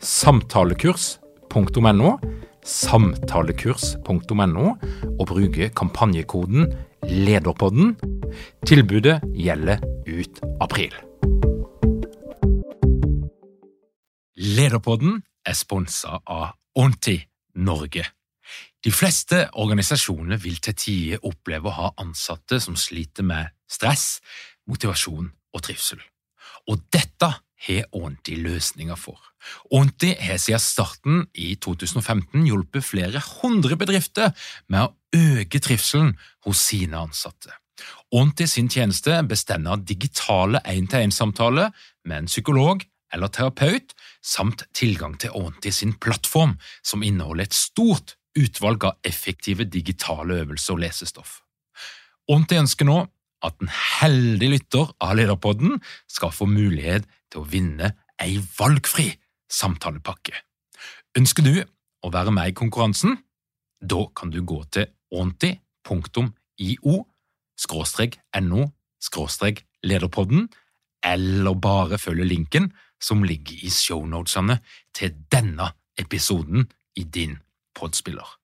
samtalekurs.no, samtalekurs.no, og bruke kampanjekoden LEDERPODDEN. Tilbudet gjelder ut april. Lederpodden er sponsa av Onti Norge. De fleste organisasjoner vil til tider oppleve å ha ansatte som sliter med stress, motivasjon og trivsel. Og dette har Aunty løsninger for. Aunty har siden starten i 2015 hjulpet flere hundre bedrifter med å øke trivselen hos sine ansatte. Aunty sin tjeneste bestemmer digitale én-til-én-samtaler med en psykolog eller terapeut, samt tilgang til Aunty sin plattform, som inneholder et stort utvalg av effektive digitale øvelser og lesestoff. Aunty ønsker nå at en heldig lytter av Lederpodden skal få mulighet til å vinne ei valgfri samtalepakke. Ønsker du å være med i konkurransen? Da kan du gå til onti.io no lederpodden, eller bare følge linken som ligger i shownotesene til denne episoden i din podspiller.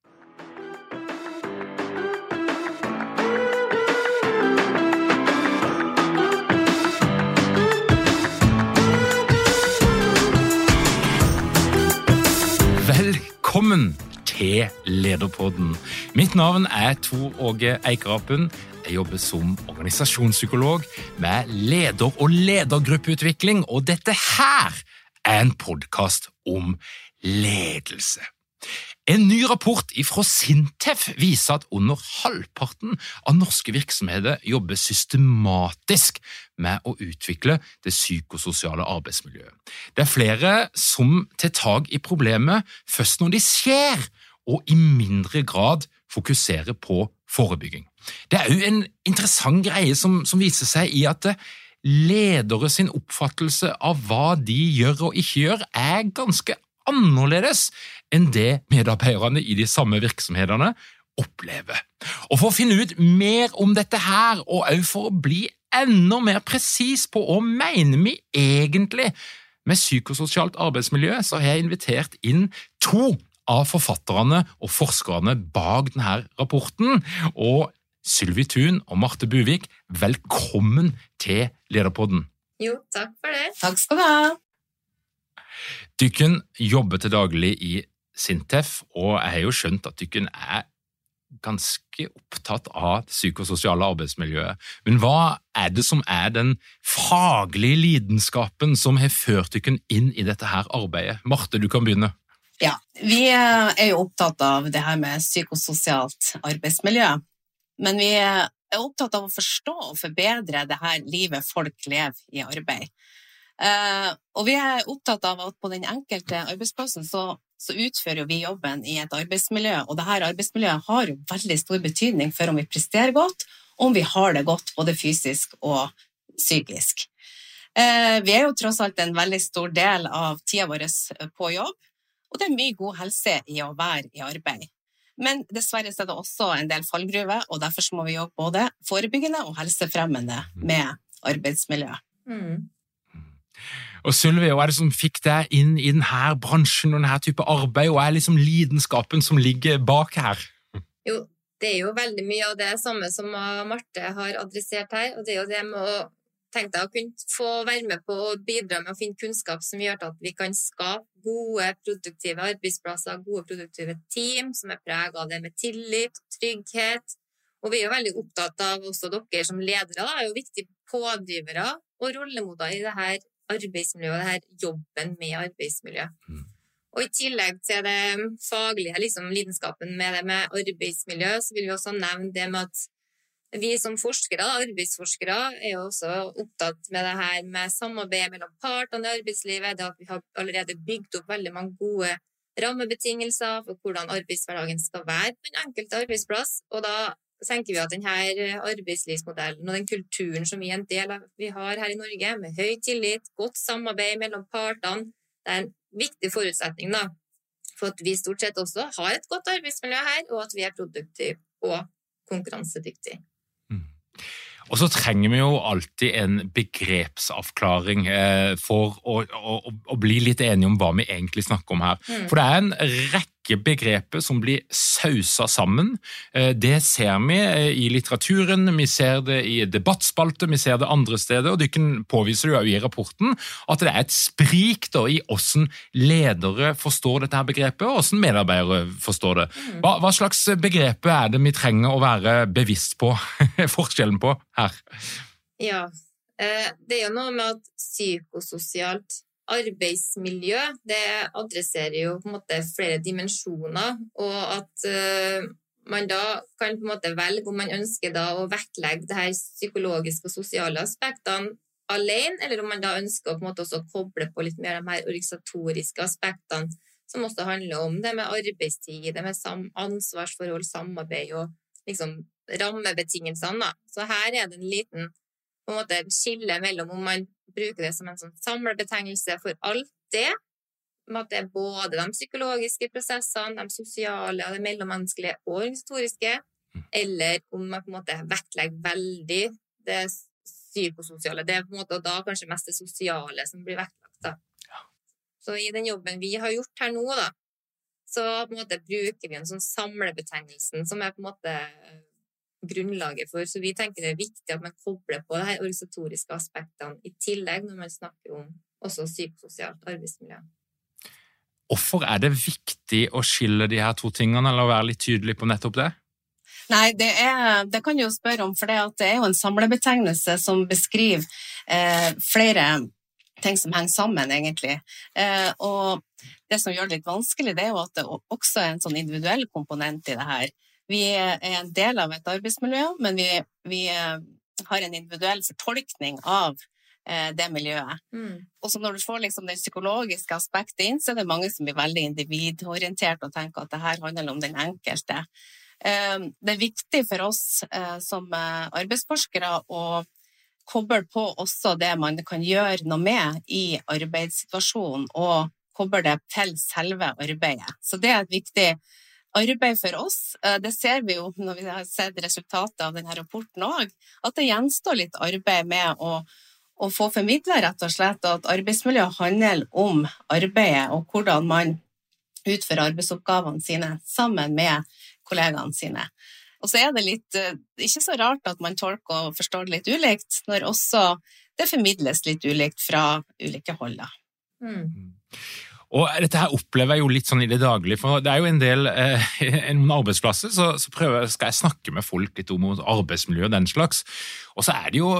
Velkommen til Lederpodden. Mitt navn er Tor Åge Eikerapen. Jeg jobber som organisasjonspsykolog med leder- og ledergruppeutvikling, og dette her er en podkast om ledelse. En ny rapport fra Sintef viser at under halvparten av norske virksomheter jobber systematisk med å utvikle det psykososiale arbeidsmiljøet. Det er flere som tar tak i problemet først når de skjer, og i mindre grad fokuserer på forebygging. Det er òg en interessant greie som, som viser seg i at ledere sin oppfattelse av hva de gjør og ikke gjør, er ganske annerledes enn det medarbeiderne i de samme virksomhetene opplever. Og For å finne ut mer om dette her, og også for å bli enda mer presis på hva mener vi egentlig med psykososialt arbeidsmiljø, så har jeg invitert inn to av forfatterne og forskerne bak denne rapporten. Og Sylvi Thun og Marte Buvik, velkommen til Lederpodden. Jo, takk for det. Takk skal du ha. Dykken jobber til daglig i Sintef, og jeg har jo skjønt at dykken er ganske opptatt av det psykososiale arbeidsmiljøet. Men hva er det som er den faglige lidenskapen som har ført dykken inn i dette her arbeidet? Marte, du kan begynne. Ja, vi er jo opptatt av det her med psykososialt arbeidsmiljø. Men vi er opptatt av å forstå og forbedre det her livet folk lever i arbeid. Uh, og vi er opptatt av at på den enkelte arbeidsplassen så, så utfører vi jobben i et arbeidsmiljø, og dette arbeidsmiljøet har jo veldig stor betydning for om vi presterer godt, og om vi har det godt både fysisk og psykisk. Uh, vi er jo tross alt en veldig stor del av tida vår på jobb, og det er mye god helse i å være i arbeid. Men dessverre er det også en del fallgruver, og derfor må vi jobbe både forebyggende og helsefremmende med arbeidsmiljø. Mm. Og Sylvi, hva er det som fikk deg inn i denne bransjen og denne type arbeid, og er liksom lidenskapen som ligger bak her? Jo, det er jo veldig mye av det samme som Marte har adressert her, og det er jo det med å tenke deg å kunne få være med på å bidra med å finne kunnskap som gjør at vi kan skape gode, produktive arbeidsplasser, gode, produktive team som er preget av det med tillit, trygghet, Og vi er jo veldig opptatt av også dere som ledere, da, er jo viktige pådrivere og rollemodeller i det her og det her jobben med arbeidsmiljø. Mm. Og i tillegg til det faglige, liksom lidenskapen med det med arbeidsmiljø, så vil vi også nevne det med at vi som forskere, arbeidsforskere, er jo også opptatt med det her med samarbeid mellom partene i arbeidslivet. Det at vi har allerede bygd opp veldig mange gode rammebetingelser for hvordan arbeidshverdagen skal være på den enkelte arbeidsplass. Og da tenker vi at denne arbeidslivsmodellen og den kulturen som vi er en del av vi har her i Norge, med høy tillit, godt samarbeid mellom partene, det er en viktig forutsetning da, for at vi stort sett også har et godt arbeidsmiljø her, og at vi er produktive og konkurransedyktige. Og så trenger vi jo alltid en begrepsavklaring eh, for å, å, å, bli litt enige om hva vi egentlig snakker om her. Mm. For det er en rekke rekke begreper som blir sausa sammen. Eh, det ser vi eh, i litteraturen, vi ser det i debattspalter, vi ser det andre steder. og Dykken påviser jo i rapporten at det er et sprik da, i hvordan ledere forstår dette her begrepet, og hvordan medarbeidere forstår det. Mm. Hva, hva slags begreper er det vi trenger å være bevisst på forskjellen på her? Ja, eh, det er jo noe med at psykososialt arbeidsmiljø det adresserer jo på en måte flere dimensjoner, og at uh, man da kan på en måte velge om man ønsker da å vektlegge det her psykologiske og sosiale aspektene alene, eller om man da ønsker å på en måte også koble på litt mer de her organisatoriske aspektene, som også handler om det med arbeidstid, det med ansvarsforhold, samarbeid og liksom rammebetingelsene. Så her er det en liten på en måte skille mellom om man bruker det som en sånn samlebetegnelse for alt det, med at det er både de psykologiske prosessene, de sosiale, de mellommenneskelige og organisatoriske, mm. eller om man på en måte vektlegger veldig det psykososiale. Det er på en måte da kanskje mest det sosiale som blir vektlagt. da. Så i den jobben vi har gjort her nå, da, så på en måte bruker vi en sånn samlebetegnelsen som er på en måte grunnlaget for. Så vi tenker det er viktig at man kobler på de organisatoriske aspektene i tillegg når man snakker om også psykososialt arbeidsmiljø. Hvorfor er det viktig å skille de her to tingene, eller å være litt tydelig på nettopp det? Nei, det, er, det kan du jo spørre om, for det, det er jo en samlebetegnelse som beskriver eh, flere ting som henger sammen, egentlig. Eh, og det som gjør det litt vanskelig, det er jo at det også er en sånn individuell komponent i det her. Vi er en del av et arbeidsmiljø, men vi, vi eh, har en individuell fortolkning av eh, det miljøet. Mm. Og så når du får liksom det psykologiske aspektet inn, så er det mange som blir veldig individorientert og tenker at det her handler om den enkelte. Eh, det er viktig for oss som arbeidsforskere å koble på også det man kan gjøre noe med i arbeidssituasjonen, og koble det til selve arbeidet. Så det er et viktig arbeid for oss. Eh, det ser vi jo når vi har sett resultatet av denne rapporten òg, at det gjenstår litt arbeid med å, å få formidla rett og slett at arbeidsmiljø handler om arbeidet og hvordan man utfører arbeidsoppgavene sine sammen med kollegaene sine. Og så er det litt, eh, ikke så rart at man tolker og forstår det litt ulikt, når også det formidles litt ulikt fra ulike hold. Mm. Og dette her opplever jeg jo litt sånn i det daglige, for det er jo en del eh, noen arbeidsplasser så, så prøver, skal jeg snakke med folk litt om arbeidsmiljø og den slags. Og så er det jo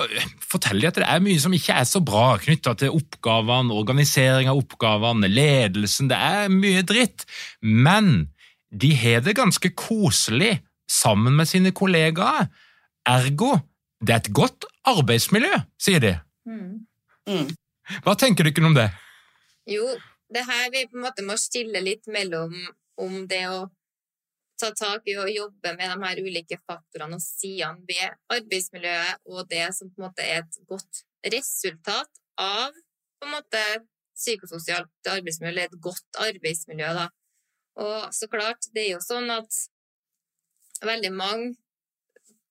forteller de at det er mye som ikke er så bra knytta til oppgavene, organisering av oppgavene, ledelsen. Det er mye dritt. Men de har det ganske koselig sammen med sine kollegaer. Ergo, det er et godt arbeidsmiljø, sier de. Mm. Mm. Hva tenker du ikke om det? Jo, det her vi på en måte må stille litt mellom om det å ta tak i og jobbe med de her ulike faktorene og sidene ved arbeidsmiljøet, og det som på en måte er et godt resultat av på en måte psykososialt arbeidsmiljø, eller et godt arbeidsmiljø. da. Og så klart, det er jo sånn at veldig mange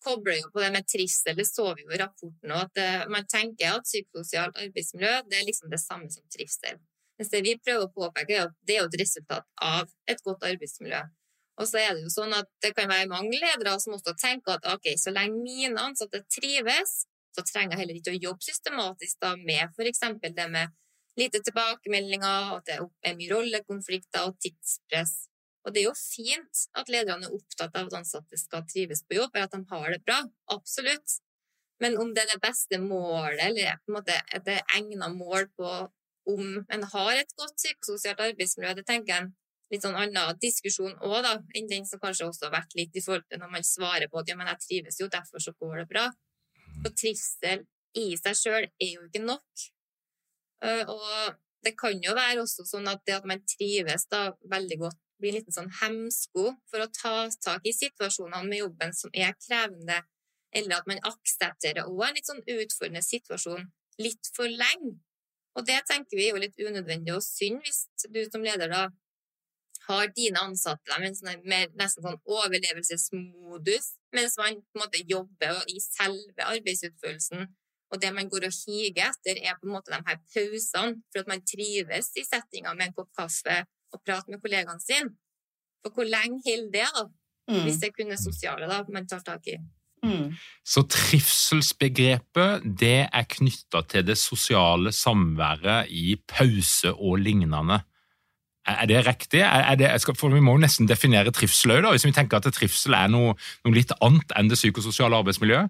kobler jo på det med trivsel. Det så vi jo i rapporten òg, at eh, man tenker at psykososialt arbeidsmiljø det er liksom det samme som trivsel. Mens det vi prøver å påpeke, er at det er et resultat av et godt arbeidsmiljø. Og så er det jo sånn at det kan være mange ledere som også tenker at ok, så lenge mine ansatte trives, så trenger jeg heller ikke å jobbe systematisk da med f.eks. det med lite tilbakemeldinger, at det er mye rollekonflikter og tidspress. Og det er jo fint at lederne er opptatt av at ansatte skal trives på jobb, eller at de har det bra. Absolutt. Men om det er det beste målet, eller på en måte et egnet mål på om en har et godt psykososialt arbeidsmiljø, det tenker jeg litt sånn annen diskusjon òg, da, enn den som kanskje også har vært litt i forhold til når man svarer på at ja, men jeg trives jo, derfor så går det bra. Og trivsel i seg sjøl er jo ikke nok. Eh, og det kan jo være også sånn at det at man trives da veldig godt, blir en liten sånn hemsko for å ta tak i situasjonene med jobben som er krevende, eller at man aksepterer òg en litt sånn utfordrende situasjon litt for lenge. Og det tenker vi er jo litt unødvendig og synd hvis du som leder da har dine ansatte med en sånn mer, nesten sånn overlevelsesmodus, mens man på en måte jobber i selve arbeidsutførelsen. Og det man går og higer etter, er på en måte de her pausene, for at man trives i settinga med en kopp kaffe og prate med kollegaene sine. For hvor lenge holder det, da? Mm. Hvis det kun er sosiale da, man tar tak i. Mm. Så trivselsbegrepet det er knytta til det sosiale samværet i pause og lignende. Er det riktig? Er det, for Vi må jo nesten definere trivsel òg, hvis vi tenker at trivsel er noe, noe, litt annet enn det psykososiale arbeidsmiljøet?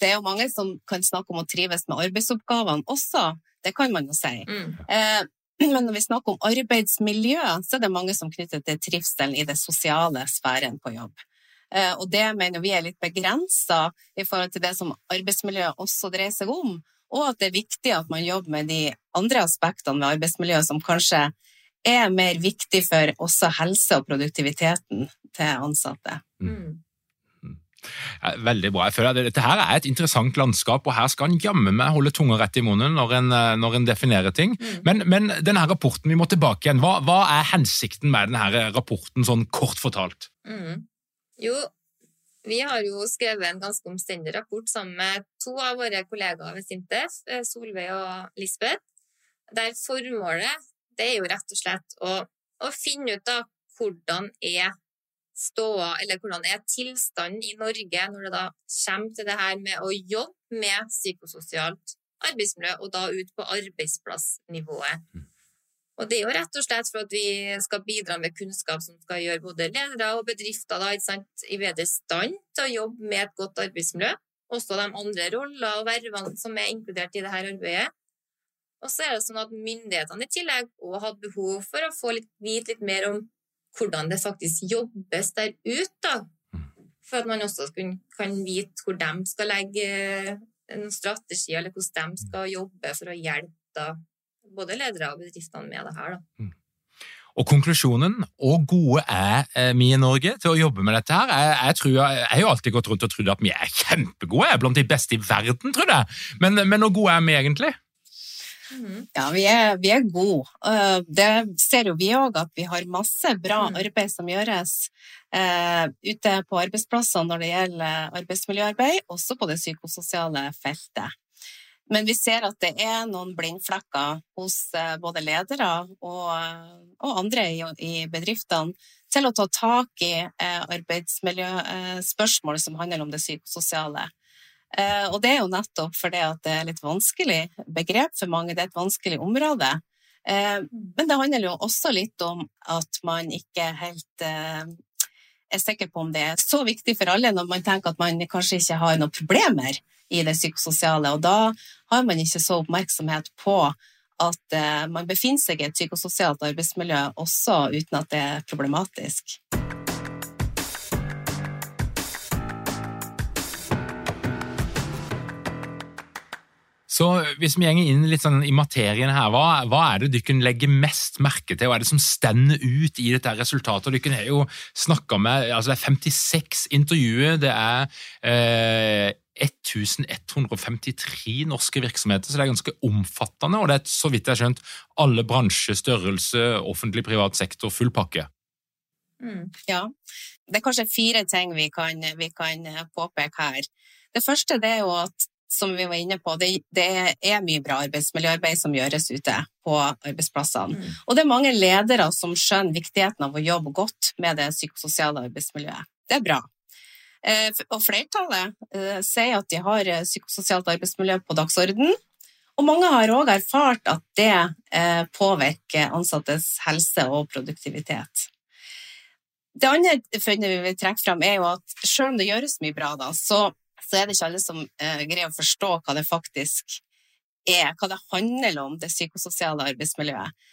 Det er jo mange som kan snakke om å trives med arbeidsoppgavene også, det kan man jo si. Mm. Eh, men når vi snakker om arbeidsmiljø, så er det mange som knytter til trivselen i det sosiale sfæren på jobb. Eh, og det mener vi er litt begrensa i forhold til det som arbeidsmiljøet også dreier seg om, og at det er viktig at man jobber med de andre aspektene ved arbeidsmiljøet som kanskje er mer viktig for også helse og produktiviteten til ansatte. Mm. mm. Veldig bra. Jeg føler at Dette her er et interessant landskap, og her skal en jammen meg holde tunga rett i munnen når en, eh, når en definerer ting. Mm. Men, men, denne rapporten, vi må tilbake igjen. Hva, hva er hensikten med denne rapporten, sånn kort fortalt? Mm. Jo, vi har jo skrevet en ganske omstendig rapport sammen med to av våre kollegaer ved Sintef, eh, Solveig og Lisbeth, der formålet det er jo rett og slett å, å finne ut da hvordan er ståa, eller hvordan er tilstanden i Norge når det da kommer til det her med å jobbe med psykososialt arbeidsmiljø, og da ut på arbeidsplassnivået. Og det er jo rett og slett for at vi skal bidra med kunnskap som skal gjøre både ledere og bedrifter da, sant, i bedre stand til å jobbe med et godt arbeidsmiljø. Også de andre roller og vervene som er inkludert i dette arbeidet. Og så er det sånn at myndighetene i tillegg òg hadde behov for å få litt, vite litt mer om hvordan det faktisk jobbes der ute. Mm. For at man også kan, kan vite hvor de skal legge en strategi, eller hvordan de skal jobbe for å hjelpe da, både ledere og bedriftene med det her. Da. Mm. Og konklusjonen, og gode er eh, vi i Norge til å jobbe med dette her. Jeg, jeg, tror, jeg har jo alltid gått rundt og trodd at vi er kjempegode, jeg er blant de beste i verden, tror jeg. Men, men hvor gode er vi egentlig? Mm-hmm. Ja, vi er, vi er gode. Eh, det ser jo vi òg, at vi har masse bra mm. arbeid som gjøres uh, ute på arbeidsplassene når det gjelder arbeidsmiljøarbeid, også på det psykososiale feltet. Men vi ser at det er noen blindflekker hos uh, både ledere og, og andre i, i, bedriftene til å ta tak i uh, arbeidsmiljøspørsmål som handler om det psykososiale. Eh, og det er jo nettopp fordi at det er litt vanskelig begrep for mange, det er et vanskelig område. Eh, men det handler jo også litt om at man ikke helt eh, er sikker på om det er så viktig for alle når man tenker at man kanskje ikke har noen problemer i det psykososiale, og da har man ikke så oppmerksomhet på at man befinner seg i et psykososialt arbeidsmiljø også uten at det er problematisk. Så hvis vi gjenger inn litt sånn i materien her, hva, hva er det dere legger mest merke til? Hva er det som stender ut i dette resultatet? Dere har jo snakka med altså Det er 56 intervjuer, det er eh, 1153 norske virksomheter, så det er ganske omfattende. Og det er så vidt jeg har skjønt alle bransjer, størrelse, offentlig, privat sektor, full pakke. Mm, ja. Det er kanskje fire ting vi kan, vi kan påpeke her. Det første det er jo at som vi var inne på, det, det, er mye bra arbeidsmiljøarbeid som gjøres ute på arbeidsplassene. Mm. Og det er mange ledere som skjønner viktigheten av å jobbe godt med det psykososiale arbeidsmiljøet. Det er bra. Eh, og flertallet eh, sier at de har eh, psykososialt arbeidsmiljø på dagsorden. Og mange har òg erfart at det påvirker ansattes helse og produktivitet. det andre funnet vi vil trekke fram, er jo at selv om det gjøres mye bra, da, så, så er det ikke alle som greier å forstå hva det faktisk er, hva det handler om, det psykososiale arbeidsmiljøet.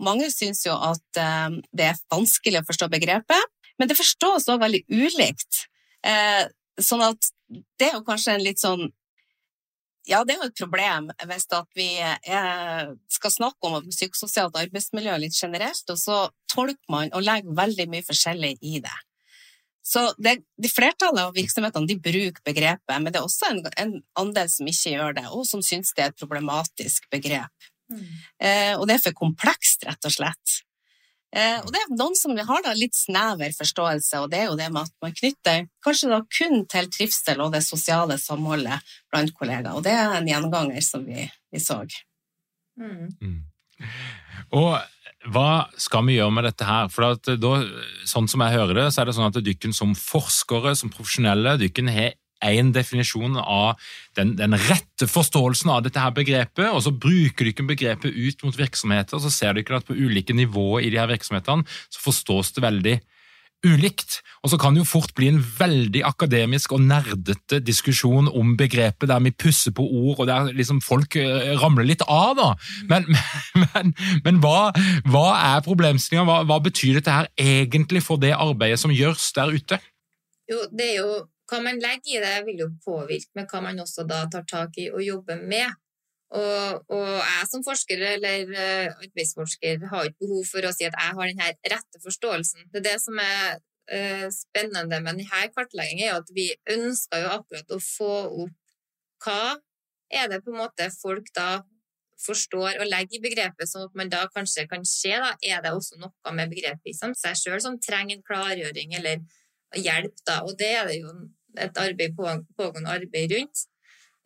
Mange syns jo at det er vanskelig å forstå begrepet, men det forstås også veldig ulikt. Eh, sånn at det er jo kanskje en litt sånn ja, det er jo et problem hvis vi eh, skal snakke om psykososialt arbeidsmiljø litt generelt, og så tolker man og legger veldig mye forskjellig i det. Så det, de Flertallet av virksomhetene de bruker begrepet, men det er også en, en andel som ikke gjør det, og som syns det er et problematisk begrep. Mm. Eh, og det er for komplekst, rett og slett. Eh, og det er noen som har da litt snever forståelse, og det er jo det med at man knytter kanskje da kun til trivsel og det sosiale samholdet blant kollegaer. Og det er en gjenganger som vi, vi så. Mm. Mm. Og hva skal vi gjøre med dette her? For da, sånn som jeg hører det, så er det sånn at dykken som forskere, som profesjonelle, dykken har én definisjon av den, den, rette forståelsen av dette her begrepet, og så bruker du ikke begrepet ut mot virksomheter, og så ser du ikke at på ulike nivåer i de her virksomhetene så forstås det veldig ulikt. Og så kan det jo fort bli en veldig akademisk og nerdete diskusjon om begrepet, der vi pusser på ord, og der liksom folk eh, ramler litt av, da. Men, men, men hva, hva, er problemstillinga? Hva, hva betyr dette her egentlig for det arbeidet som gjøres der ute? Jo, det er jo hva man legger i det, vil jo påvirke med hva man også da tar tak i og jobber med. Og, og jeg som forsker eller uh, arbeidsforsker har ikke behov for å si at jeg har den rette forståelsen. Det er det som er uh, spennende med denne kartleggingen, er at vi ønsker jo akkurat å få opp hva er det på en måte folk da forstår og legger i begrepet, sånn at man da kanskje kan se da, er det også noe med begrepet i seg sjøl som trenger en klargjøring eller hjelp. Da. Og det er det jo et arbeid, pågående arbeid rundt.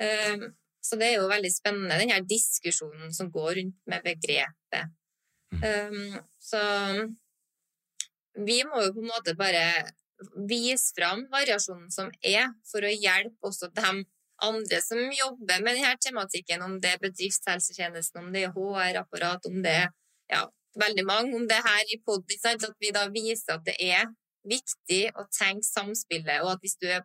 Ehm, så det er jo veldig spennende, den her diskusjonen som går rundt med begrepet. Mm. Ehm, så vi må jo på en måte bare vise fram variasjonen som er, for å hjelpe også dem andre som jobber med denne tematikken, om det er bedriftshelsetjenesten, om det er HR-apparat, om det er ja, veldig mange, om det er her i pod, at vi da viser at det er viktig å tenke samspillet, og at hvis du er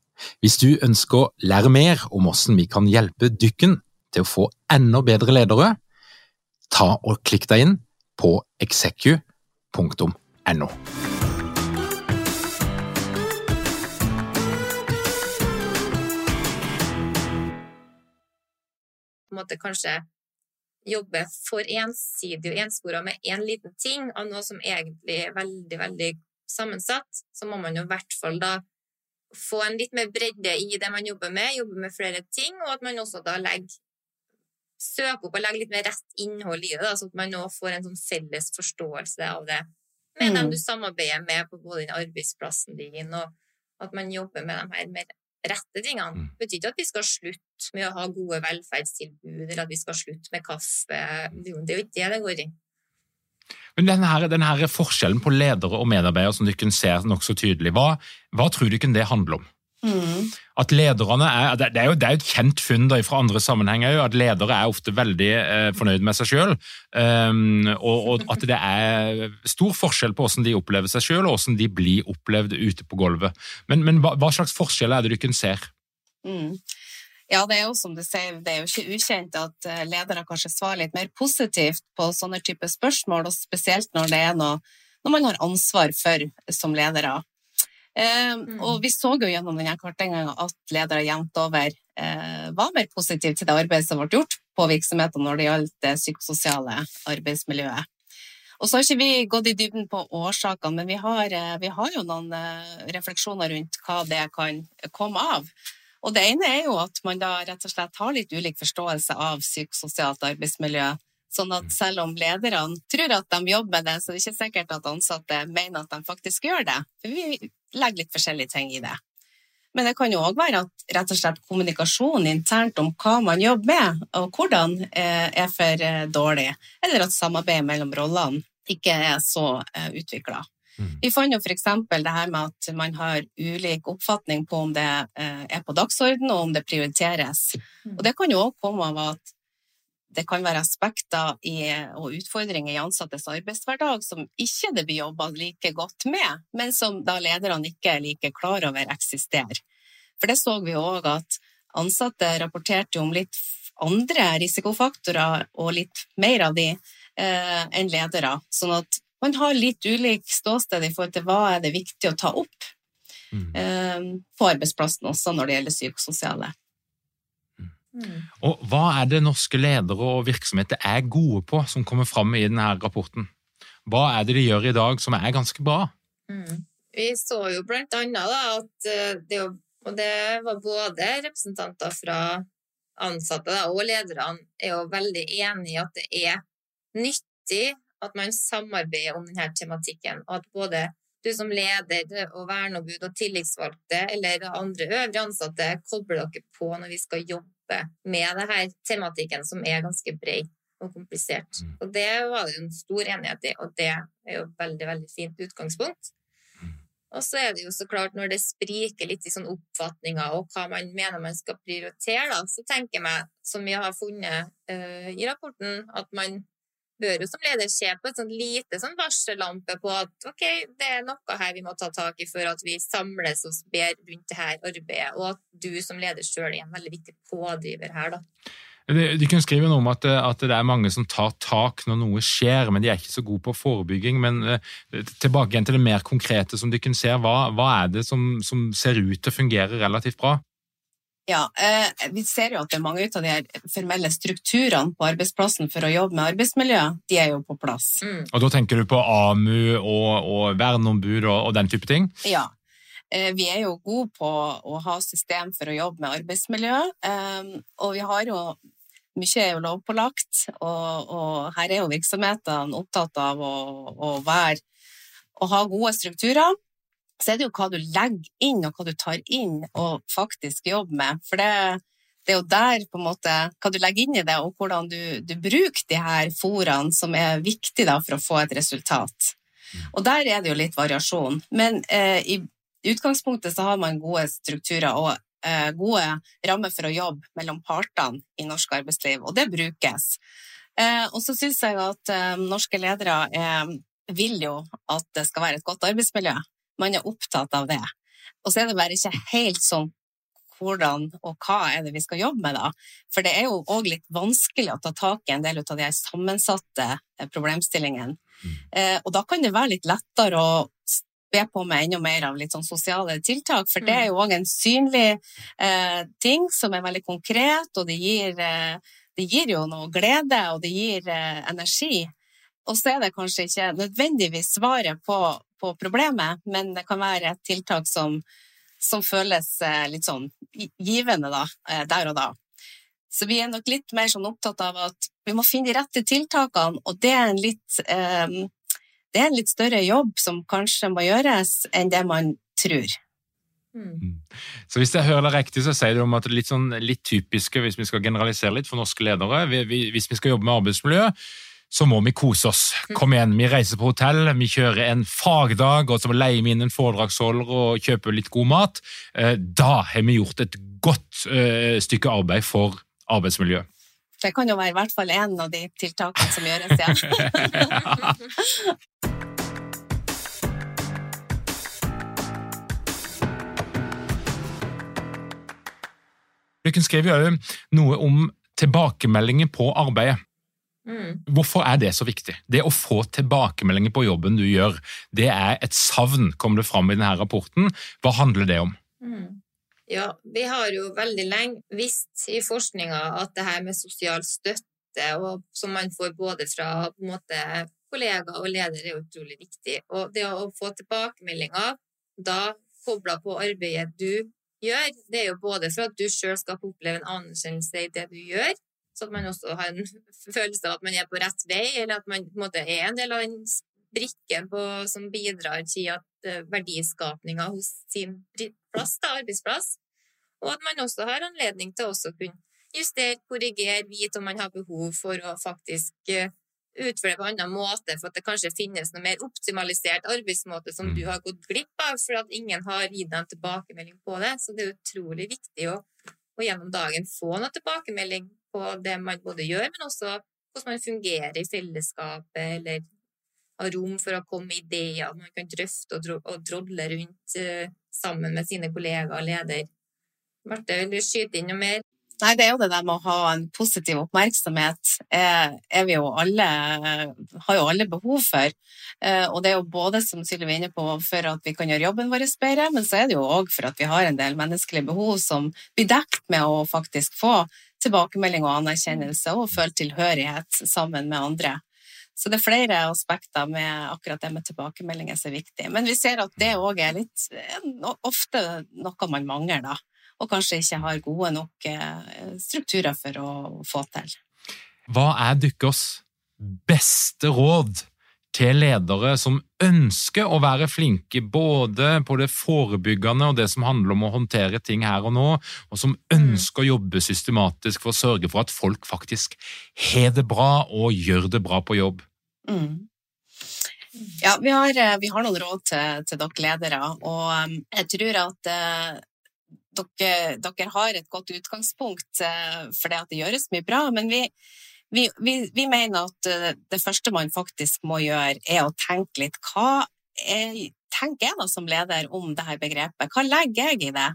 Hvis du ønsker å lære mer om hvordan vi kan hjelpe dykken til å få enda bedre ledere, ta og klikk deg inn på execu.no. Måte kanskje jobbe for ensidig og enspora med én en liten ting av noe som egentlig er veldig, veldig sammensatt, så må man jo i hvert fall da få en litt mer bredde i det man jobber med, jobbe med flere ting, og at man også da legger søker opp og legge litt mer rett innhold i det, da, så at man nå får en sånn felles forståelse av det med mm. dem du samarbeider med på både den arbeidsplassen din, og at man jobber med de her mer rette tingene. Mm. Det betyr ikke at vi skal slutte med å ha gode velferdstilbud, eller at vi skal slutte med kaffe. Det er jo ikke det det går i. Men denne, denne forskjellen på ledere og medarbeidere som dere ser nokså tydelig, hva, hva tror dere det handler om? Mm. At lederne er, det er, jo, det er jo et kjent funn fra andre sammenhenger at ledere er ofte veldig eh, fornøyd med seg sjøl. Um, og, og, at det er stor forskjell på hvordan de opplever seg sjøl og hvordan de blir opplevd ute på gulvet. Men, men hva, hva, slags forskjell er det dere ser? Mm. Ja, det er jo som du sier, det er jo ikke ukjent at eh, ledere kanskje svarer litt mer positivt på sånne typer spørsmål, og spesielt når det er noe når man har ansvar for som ledere. Eh, mm. Og vi så jo gjennom denne kartlegginga at ledere jevnt over eh, var mer positive til det arbeidet som ble gjort på virksomhetene når det gjaldt det psykososiale arbeidsmiljøet. Og så har ikke vi gått i dybden på årsakene, men vi har, eh, vi har jo noen eh, refleksjoner rundt hva det kan komme av. Og det ene er jo at man da rett og slett har litt ulik forståelse av psykososialt arbeidsmiljø Sånn at selv om lederne tror at de jobber med det, så det er det ikke sikkert at ansatte mener at de faktisk gjør det. For vi legger litt forskjellige ting i det. Men det kan jo òg være at rett og slett kommunikasjonen internt om hva man jobber med, og hvordan, eh, er for eh, dårlig. Eller at samarbeidet mellom rollene ikke er så eh, utvikla. Mm. Vi fant jo f.eks. det her med at man har ulik oppfatning på om det er på dagsordenen, og om det prioriteres. Mm. Og det kan jo òg komme av at det kan være aspekter i, og utfordringer i ansattes arbeidshverdag som ikke det blir jobba like godt med, men som da lederne ikke er like klar over eksisterer. For det så vi òg at ansatte rapporterte om litt andre risikofaktorer og litt mer av de eh, enn ledere. Sånn at man har litt ulik ståsted i forhold til hva er det viktig å ta opp Mm. eh, på arbeidsplassen også når det gjelder psykososiale. Mm. Og hva er det norske ledere og virksomheter er gode på, som kommer fram i denne rapporten? Hva er det de gjør i dag som er ganske bra? Mm. Vi så jo blant annet da, at eh, det, og det var både representanter fra ansatte da, og lederne er jo veldig enig i at det er nyttig at man samarbeider om denne tematikken, og at både du som leder og verneombud og tillitsvalgte eller andre øvrige ansatte kobler dere på når vi skal jobbe med denne tematikken som er ganske bred og komplisert. Mm. Og det var det en stor enighet i, og det er jo et veldig, veldig fint utgangspunkt. Og så er det jo så klart, når det spriker litt i sånne oppfatninger og hva man mener man skal prioritere, da, så tenker jeg meg, som vi har funnet uh, i rapporten, at man bør jo som leder se på et sånt lite sånn varsellampe på at ok, det er noe her vi må ta tak i for at vi samles oss bedre rundt det her arbeidet, og at du som leder sjøl er en veldig viktig pådriver her, da. De, de kunne skrive noe om at, at det er mange som tar tak når noe skjer, men de er ikke så gode på forebygging. Men eh, tilbake igjen til det mer konkrete som de kunne se. Hva, hva er det som, som ser ut til å fungere relativt bra? Ja, eh, vi ser jo at det er mange av de her formelle strukturene på arbeidsplassen for å jobbe med arbeidsmiljø, de er jo på plass. Mm. Og da tenker du på AMU og, og verneombud og, og den type ting? Ja. Eh, vi er jo gode på å ha system for å jobbe med arbeidsmiljø, eh, og vi har jo mye er jo lovpålagt, og, og her er jo virksomhetene opptatt av å, å være å ha gode strukturer. Så er det jo hva du legger inn, og hva du tar inn og faktisk jobber med. For det, det er jo der på en måte, hva du legger inn i det, og hvordan du, du bruker de her foraene som er viktige da, for å få et resultat. Og der er det jo litt variasjon. Men eh, i utgangspunktet så har man gode strukturer og eh, gode rammer for å jobbe mellom partene i norsk arbeidsliv, og det brukes. Eh, og så syns jeg at eh, norske ledere eh, vil jo at det skal være et godt arbeidsmiljø. Man er opptatt av det. Og så er det bare ikke helt sånn hvordan og hva er det vi skal jobbe med, da. For det er jo òg litt vanskelig å ta tak i en del av de sammensatte eh, problemstillingene. Eh, og da kan det være litt lettere å be på med enda mer av litt sånn sosiale tiltak, for det er jo òg en synlig eh, ting som er veldig konkret, og det gir, eh, det gir jo noe glede, og det gir eh, energi. Og så er det kanskje ikke nødvendigvis svaret på, på problemet, men det kan være et tiltak som, som føles eh, litt sånn givende da, eh, der og da. Så vi er nok litt mer sånn opptatt av at vi må finne de rette tiltakene, og det er en litt, eh, det er en litt større jobb som kanskje må gjøres enn det man tror. Mm. Så hvis jeg hører deg riktig, så sier du om at det er litt, sånn, litt typiske, hvis vi skal generalisere litt for norske ledere, vi, vi, hvis vi skal jobbe med arbeidsmiljø, så må vi kose oss. Kom igjen, vi reiser på hotell, vi kjører en fagdag, og så leier vi inn en foredragsholder og kjøper litt god mat. Eh, Da har vi gjort et godt eh, stykke arbeid for arbeidsmiljøet. Det kan jo være i hvert fall en av de tiltakene som gjøres, ja. Lykken skriver jo noe om tilbakemeldinger på arbeidet. Mm. Hvorfor er det så viktig? Det å få tilbakemeldinger på jobben du gjør, det er et savn, kom det fram i denne rapporten. Hva handler det om? Mm. Ja, vi har jo veldig lenge visst i forskninga at det her med sosial støtte, og, som man får både fra på en måte, kollegaer og leder, er utrolig viktig. Og det å få tilbakemeldinger, da kobla på arbeidet du gjør, det er jo både for at du sjøl skal få oppleve en anerkjennelse i det du gjør, Så at man også har en følelse av at man er på rett vei, eller at man på en måte er en del av den brikken på, som bidrar til at uh, hos sin plass, da, arbeidsplass, og at man også har anledning til å kunne justere, korrigere, vite om man har behov for å faktisk uh, utføre det på en annen måte, for at det kanskje finnes noe mer optimalisert arbeidsmåte som du mm. har gått glipp av, for at ingen har gitt deg en tilbakemelding på det. Så det er utrolig viktig å, å gjennom dagen få noe tilbakemelding på det man både gjør, men også hvordan man fungerer i fellesskapet, eller har rom for å komme med ideer man kan drøfte og, drodle rundt uh, sammen med sine kollegaer og leder. Marte, vil du skyte inn noe mer? Nei, det er jo det der med å ha en positiv oppmerksomhet, er, er vi jo alle, har jo alle behov for. Eh, og det er jo både, som Sylvi er inne på, for at vi kan gjøre jobben vår bedre, men så er det jo òg for at vi har en del menneskelige behov som blir dekt med å faktisk få tilbakemelding og anerkjennelse og føle tilhørighet sammen med andre. Så det er flere aspekter med akkurat det med tilbakemeldinger som er viktig. Men vi ser at det òg er litt ofte noe man mangler, da og kanskje ikke har gode nok eh, strukturer for å få til. Hva er deres beste råd til ledere som ønsker å være flinke både på det forebyggende og det som handler om å håndtere ting her og nå, og som mm. ønsker å jobbe systematisk for å sørge for at folk faktisk har det bra og gjør det bra på jobb? Mm. Ja, vi har, eh, vi har, noen råd til, til dere ledere, og um, jeg tror at uh, dere, dere, har et godt utgangspunkt uh, for det at det gjøres mye bra, men vi, vi, vi, vi, mener at uh, det første man faktisk må gjøre, er å tenke litt hva er, tenker jeg da som leder om dette begrepet? Hva legger jeg i det?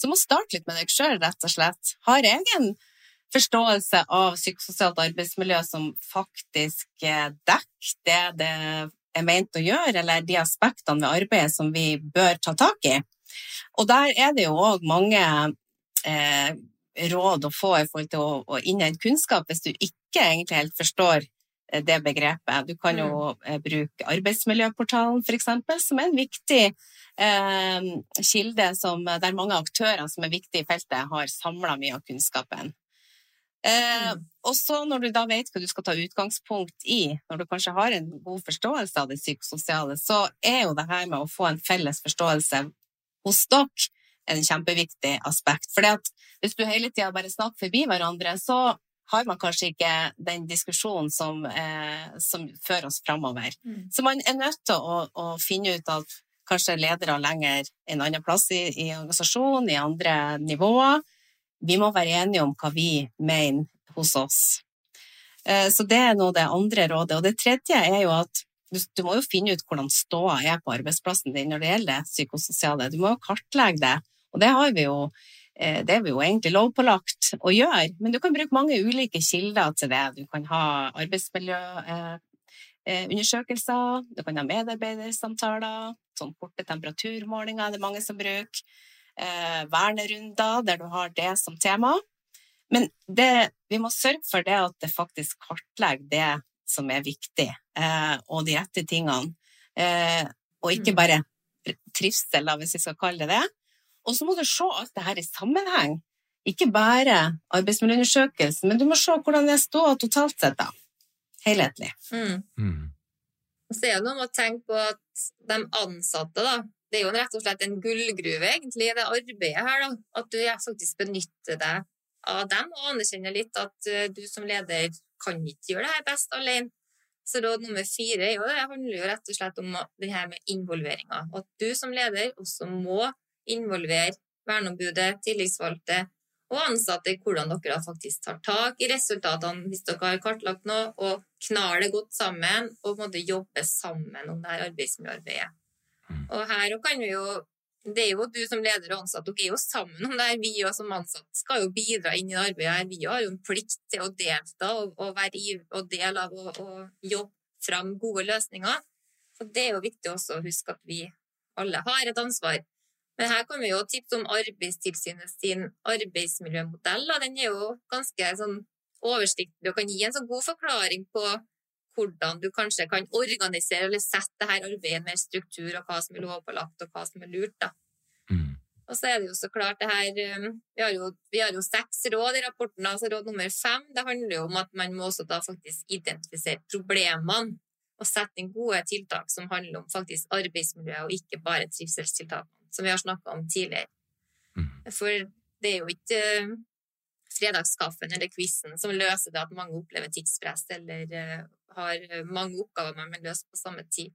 Så må starte litt med deg sjøl, rett og slett. Har jeg en forståelse av psykososialt arbeidsmiljø som faktisk dekker det det er ment å gjøre, eller de aspektene ved arbeidet som vi bør ta tak i? Og der er det jo òg mange eh, råd å få i forhold til å, å innhente kunnskap hvis du ikke egentlig helt forstår eh, det begrepet. Du kan jo mm. eh, bruke Arbeidsmiljøportalen f.eks., som er en viktig eh, kilde som, der mange aktører som er viktige i feltet, har samla mye av kunnskapen. Eh, mm. og så når du da vet hva du skal ta utgangspunkt i, når du kanskje har en god forståelse av det psykososiale, så er jo det her med å få en felles forståelse hos dere er en kjempeviktig aspekt. For hvis du hele tida bare snakker forbi hverandre, så har man kanskje ikke den diskusjonen som, eh, som fører oss framover. Mm. Så man er nødt til å, å, finne ut at kanskje ledere lenger en annen plass i, i organisasjonen, i andre nivåer. Vi må være enige om hva vi mener hos oss. Eh, så det er nå det andre rådet. Og det tredje er jo at du, du, må jo finne ut hvordan ståa er på arbeidsplassen din når det gjelder det psykososiale. Du må jo kartlegge det, og det har vi jo eh, det er vi jo egentlig lovpålagt å gjøre, men du kan bruke mange ulike kilder til det. Du kan ha arbeidsmiljøundersøkelser, eh, du kan ha medarbeidersamtaler, sånn korte temperaturmålinger er det mange som bruker, eh, vernerunder der du har det som tema. Men det, vi må sørge for det at det faktisk kartlegger det som er viktig, eh, og de rette tingene. Eh, og ikke mm. bare trivsel, hvis vi skal kalle det det. Og så må du se alt det her i sammenheng. Ikke bare arbeidsmiljøundersøkelsen, men du må se hvordan jeg står totalt sett, da. Helhetlig. Mm. Mm. Så er det noe med å tenke på at de ansatte, da, det er jo rett og slett en gullgruve, egentlig, det arbeidet her. da, At du faktisk benytter deg av dem og anerkjenner litt at uh, du som leder kan ikke gjøre det her best alene. Så råd nummer fire jo, det handler jo rett og slett om det her med involveringa. At du som leder også må involvere verneombudet, tillitsvalgte og ansatte i hvordan dere faktisk tar tak i resultatene hvis dere har kartlagt noe, og knar det godt sammen og måtte jobbe sammen om det her arbeidsmiljøarbeidet. Mm. Og her kan vi jo det er jo du som leder og ansatt, dere er jo sammen om det her. Vi og som ansatte skal jo bidra inn i arbeidet her. Vi har jo en plikt til å delta og, og være og del av og, og jobbe fram gode løsninger. Og det er jo viktig også å huske at vi alle har et ansvar. Men her kan vi jo tipse om Arbeidstilsynet sin arbeidsmiljømodell. Den er jo ganske sånn oversiktlig og kan gi en sånn god forklaring på hvordan du kanskje kan organisere eller sette dette arbeidet med struktur, og hva som er lovpålagt, og hva som er lurt. Mm. Og så er det jo så klart det her um, Vi har jo, vi har jo seks råd i rapporten, altså råd nummer fem. Det handler jo om at man må også da faktisk identifisere problemene og sette inn gode tiltak som handler om faktisk arbeidsmiljø, og ikke bare trivselstiltakene, som vi har snakka om tidligere. Mm. For det er jo ikke uh, fredagskaffen eller quizen som løser det at mange opplever tidspress eller uh, har mange oppgaver man må løse på samme tid.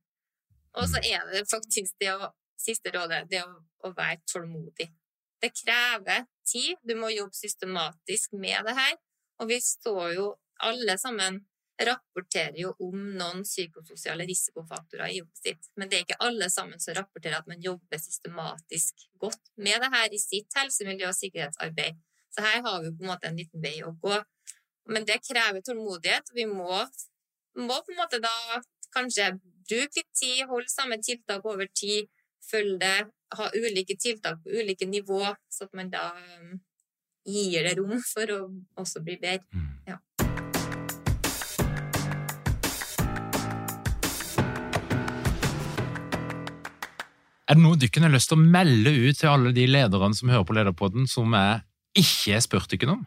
Og så er det faktisk det å siste rådet det å, å være tålmodig. Det krever tid. Du må jobbe systematisk med det her. Og vi står jo alle sammen rapporterer jo om noen psykososiale risikofaktorer i jobbet sitt. Men det er ikke alle sammen som rapporterer at man jobber systematisk godt med det her i sitt helse-, miljø- og sikkerhetsarbeid. Så her har vi på en måte en liten vei å gå. Men det krever tålmodighet. Vi må, må på en måte da kanskje bruke litt tid, holde samme tiltak over tid, følge det, ha ulike tiltak på ulike nivå, så at man da gir det rom for å også bli bedre. Mm. Ja. Er det noe dere har lyst til å melde ut til alle de lederne som hører på Lederpodden, som jeg ikke har spurt dere om?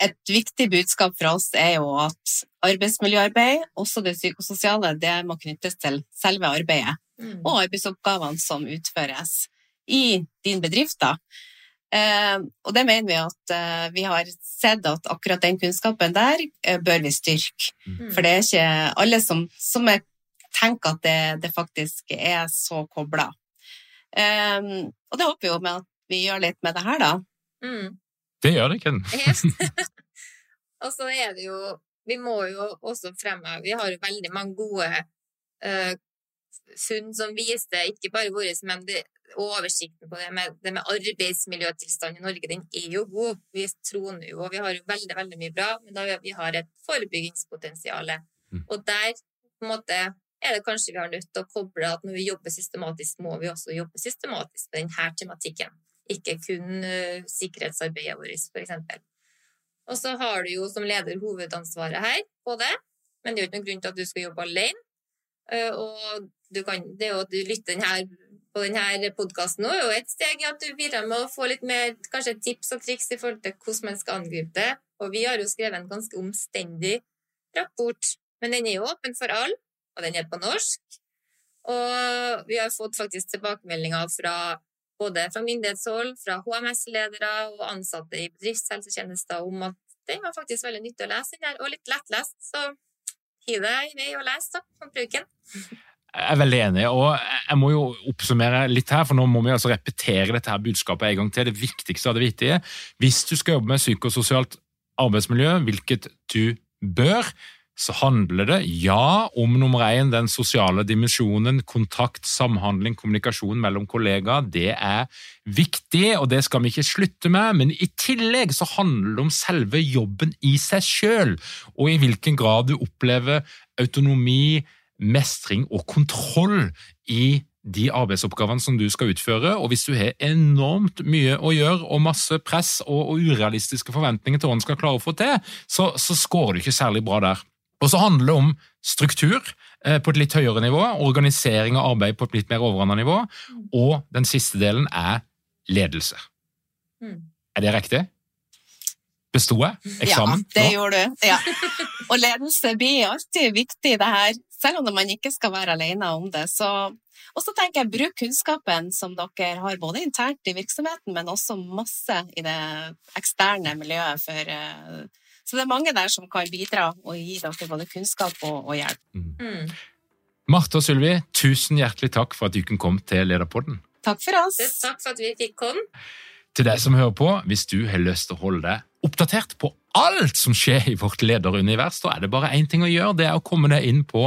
Et viktig budskap fra oss er jo at arbeidsmiljøarbeid, også det psykososiale, det må knyttes til selve arbeidet Mm. og arbeidsoppgavene som utføres i din bedrift. Da. Eh, og det mener vi at eh, vi har sett at akkurat den kunnskapen der eh, bør vi styrke. Mm. For det er ikke alle som, som er, tenker at det, det faktisk er så kobla. Um, og det håper vi jo med at vi gjør litt med det her, da. Mm. Det gjør det, Ken. Og så er det jo Vi må jo også fremheve Vi har jo veldig mange gode uh, funn som viser ikke bare våre, men det, oversikten på det med, det med arbeidsmiljøtilstand i Norge, den er jo god. Vi troner jo, og vi har jo veldig, veldig mye bra, men da vi har et forebyggingspotensial. Mm. Og der på en måte er det kanskje vi har nødt til å koble at når vi jobber systematisk, må vi også jobbe systematisk med denne tematikken. Ikke kun uh, sikkerhetsarbeidet vårt, eksempel. Og så har du jo som leder hovedansvaret her på det, men det er jo ikke noen grunn til at du skal jobbe alene. Uh, og kan, det er jo at du lytter den på denne podkasten nå, er jo et steg i at du bidrar med å få litt mer kanskje tips og triks i forhold til hvordan man skal angripe det. Og vi har jo skrevet en ganske omstendig rapport, men den er jo åpen for alle, og den er på norsk. Og vi har fått faktisk tilbakemeldinger fra både fra myndighetshold, fra HMS-ledere og ansatte i bedriftshelsetjenester om at den var faktisk veldig nyttig å lese, den der, og litt lettlest. Så hiv deg i vei og les, da. Bruk den. Jeg er veldig enig, og jeg må jo oppsummere litt her, for nå må vi altså repetere dette her budskapet en gang til. Det viktigste av det viktige. Hvis du skal jobbe med psykososialt arbeidsmiljø, hvilket du bør, så handler det ja om nummer én, den sosiale dimensjonen, kontakt, samhandling, kommunikasjon mellom kollegaer. Det er viktig, og det skal vi ikke slutte med, men i tillegg så handler det om selve jobben i seg sjøl, og i hvilken grad du opplever autonomi, mestring og kontroll i de arbeidsoppgavene som du skal utføre, og hvis du har enormt mye å gjøre og masse press og, og urealistiske forventninger til hva du skal klare å få til, så, så scorer du ikke særlig bra der. Og så handler det om struktur eh, på et litt høyere nivå, organisering av arbeid på et litt mer overordna nivå, og den siste delen er ledelse. Mm. Er det riktig? Besto jeg eksamen? Ja, det nå? gjorde du. Ja. Og ledelse blir alltid viktig, det her, selv om man ikke skal være alene om det. Så, og så tenker jeg, bruk kunnskapen som dere har både internt i virksomheten, men også masse i det eksterne miljøet. For, eh, så det er mange der som kan bidra og gi dere både kunnskap og, og hjelp. Mm. Marte og Sylvi, tusen hjertelig takk for at du kunne komme til Lederpodden. Takk for oss. Takk for at vi fikk komme. Til deg som hører på, hvis du har lyst til å holde deg oppdatert på alt som skjer i vårt lederunivers, da er det bare én ting å gjøre. Det er å komme deg inn på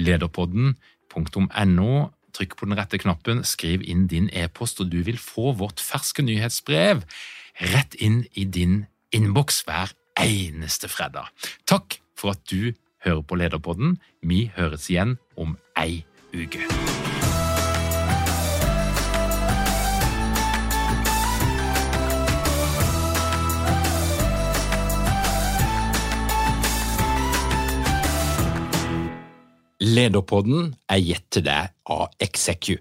lederpodden.no. Trykk på den rette knappen, skriv inn din e-post, og du vil få vårt ferske nyhetsbrev rett inn i din innboks hver eneste fredag. Takk for at du hører på Lederpodden. Vi høres igjen om ei uke. Lederpodden er gitt til deg av Execu.